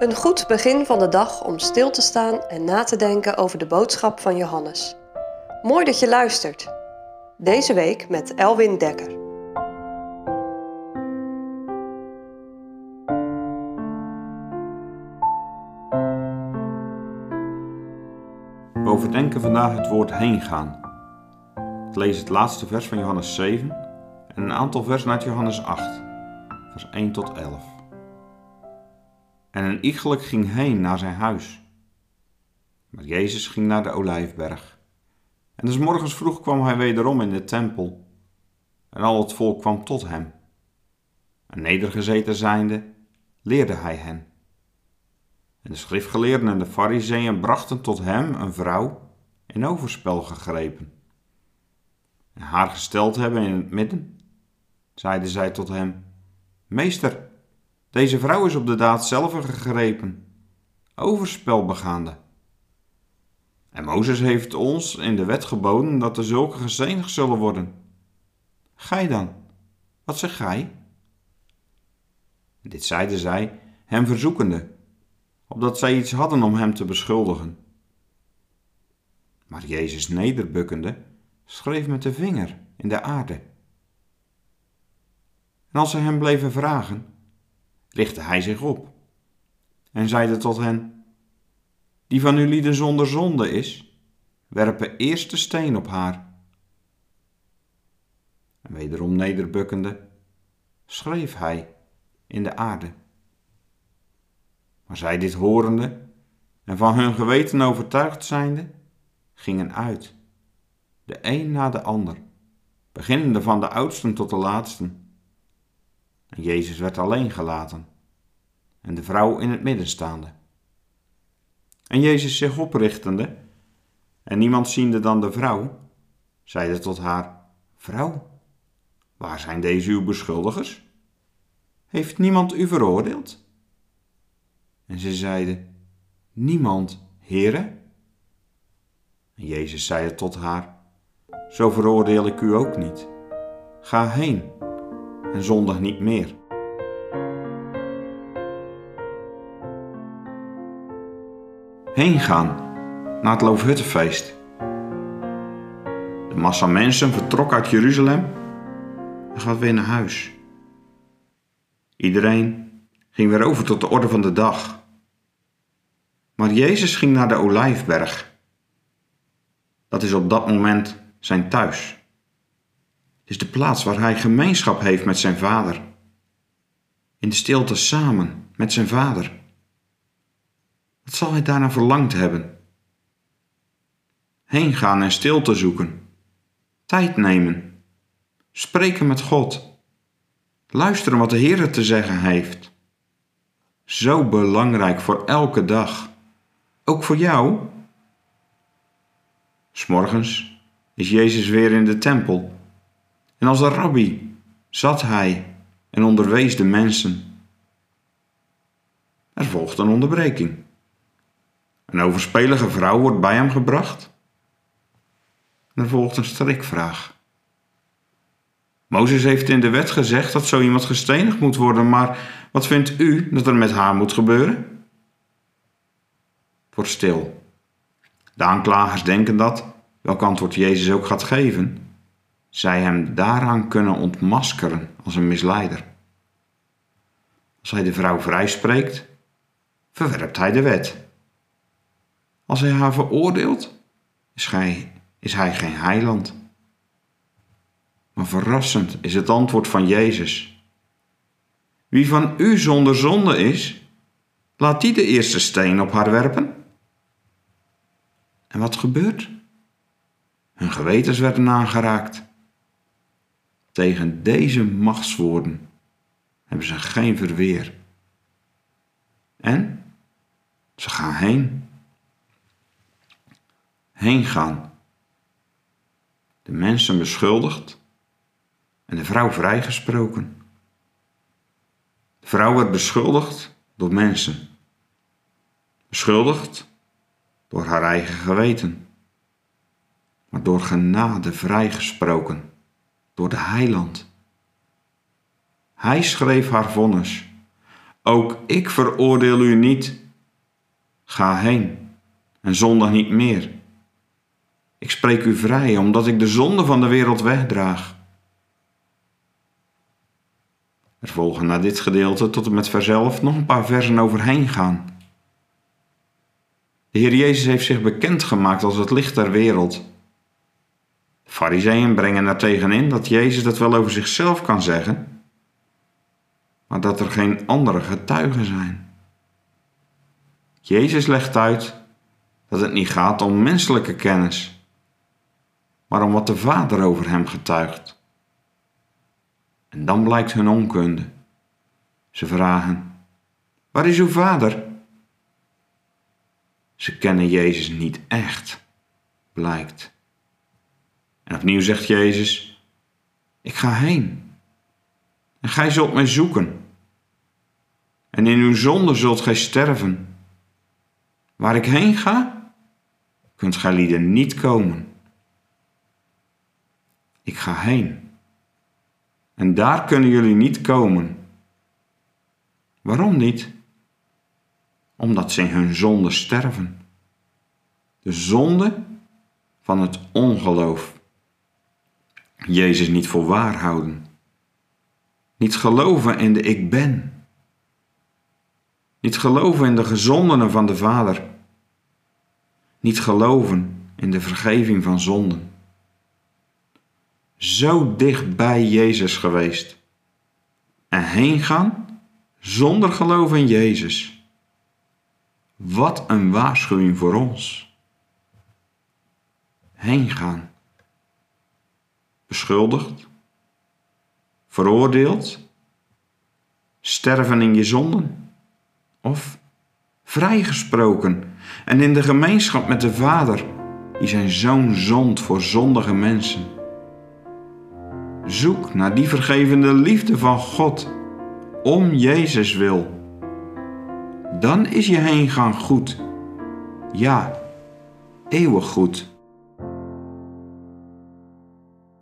Een goed begin van de dag om stil te staan en na te denken over de boodschap van Johannes. Mooi dat je luistert. Deze week met Elwin Dekker. We overdenken vandaag het woord heen gaan. Ik lees het laatste vers van Johannes 7 en een aantal versen uit Johannes 8, vers 1 tot 11. En een iegelijk ging heen naar zijn huis. Maar Jezus ging naar de Olijfberg. En des morgens vroeg kwam hij wederom in de tempel. En al het volk kwam tot hem. En nedergezeten zijnde, leerde hij hen. En de schriftgeleerden en de fariseeën brachten tot hem een vrouw in overspel gegrepen. En haar gesteld hebben in het midden, zeiden zij tot hem, Meester, deze vrouw is op de daad zelf gegrepen, overspel begaande. En Mozes heeft ons in de wet geboden dat er zulke gestenigd zullen worden. Gij dan, wat zeg gij? Dit zeiden zij, hem verzoekende, opdat zij iets hadden om hem te beschuldigen. Maar Jezus nederbukkende, schreef met de vinger in de aarde. En als zij hem bleven vragen, richtte hij zich op en zeide tot hen: Die van u de zonder zonde is, werpen eerst de steen op haar. En wederom nederbukkende, schreef hij in de aarde. Maar zij dit horende en van hun geweten overtuigd zijnde, gingen uit, de een na de ander, beginnende van de oudsten tot de laatsten. En Jezus werd alleen gelaten en de vrouw in het midden staande. En Jezus zich oprichtende en niemand ziende dan de vrouw, zeide tot haar: Vrouw, waar zijn deze uw beschuldigers? Heeft niemand u veroordeeld? En ze zeide: Niemand, heren. En Jezus zeide tot haar: Zo veroordeel ik u ook niet. Ga heen en zondig niet meer. Heen gaan naar het Loofhuttenfeest. De massa mensen vertrok uit Jeruzalem en gaat weer naar huis. Iedereen ging weer over tot de orde van de dag. Maar Jezus ging naar de Olijfberg. Dat is op dat moment zijn thuis. Is de plaats waar hij gemeenschap heeft met zijn vader. In de stilte samen met zijn vader. Wat zal hij daarna verlangd hebben? Heen gaan en stilte zoeken. Tijd nemen. Spreken met God. Luisteren wat de Heer te zeggen heeft. Zo belangrijk voor elke dag. Ook voor jou. S'morgens is Jezus weer in de tempel. En als een rabbi zat hij en onderwees de mensen. Er volgt een onderbreking. Een overspelige vrouw wordt bij hem gebracht. Er volgt een strikvraag. Mozes heeft in de wet gezegd dat zo iemand gestenigd moet worden, maar wat vindt u dat er met haar moet gebeuren? Wordt stil. De aanklagers denken dat, welk antwoord Jezus ook gaat geven, zij hem daaraan kunnen ontmaskeren als een misleider. Als hij de vrouw vrijspreekt, verwerpt hij de wet. Als hij haar veroordeelt, is hij, is hij geen heiland. Maar verrassend is het antwoord van Jezus. Wie van u zonder zonde is, laat die de eerste steen op haar werpen. En wat gebeurt? Hun gewetens werden aangeraakt. Tegen deze machtswoorden hebben ze geen verweer. En ze gaan heen heen gaan. De mensen beschuldigd en de vrouw vrijgesproken. De vrouw werd beschuldigd door mensen. Beschuldigd door haar eigen geweten. Maar door genade vrijgesproken door de heiland. Hij schreef haar vonnis. ook ik veroordeel u niet. Ga heen en zondig niet meer. Ik spreek u vrij, omdat ik de zonde van de wereld wegdraag. Er volgen na dit gedeelte tot en met 11 nog een paar versen overheen gaan. De Heer Jezus heeft zich bekendgemaakt als het licht der wereld. Fariseeën brengen er tegenin dat Jezus dat wel over zichzelf kan zeggen, maar dat er geen andere getuigen zijn. Jezus legt uit dat het niet gaat om menselijke kennis, maar om wat de Vader over hem getuigt. En dan blijkt hun onkunde. Ze vragen: Waar is uw Vader? Ze kennen Jezus niet echt, blijkt. En opnieuw zegt Jezus: Ik ga heen. En gij zult mij zoeken. En in uw zonde zult gij sterven. Waar ik heen ga, kunt gij lieden niet komen. Ik ga heen. En daar kunnen jullie niet komen. Waarom niet? omdat ze in hun zonde sterven. De zonde van het ongeloof. Jezus niet voor waar houden. Niet geloven in de ik ben. Niet geloven in de gezondenen van de Vader. Niet geloven in de vergeving van zonden. Zo dicht bij Jezus geweest. En heen gaan zonder geloof in Jezus wat een waarschuwing voor ons. Heen gaan. Beschuldigd. Veroordeeld. Sterven in je zonden. Of vrijgesproken en in de gemeenschap met de Vader, die zijn zoon zond voor zondige mensen. Zoek naar die vergevende liefde van God, om Jezus wil dan is je heengaan goed. Ja, eeuwig goed.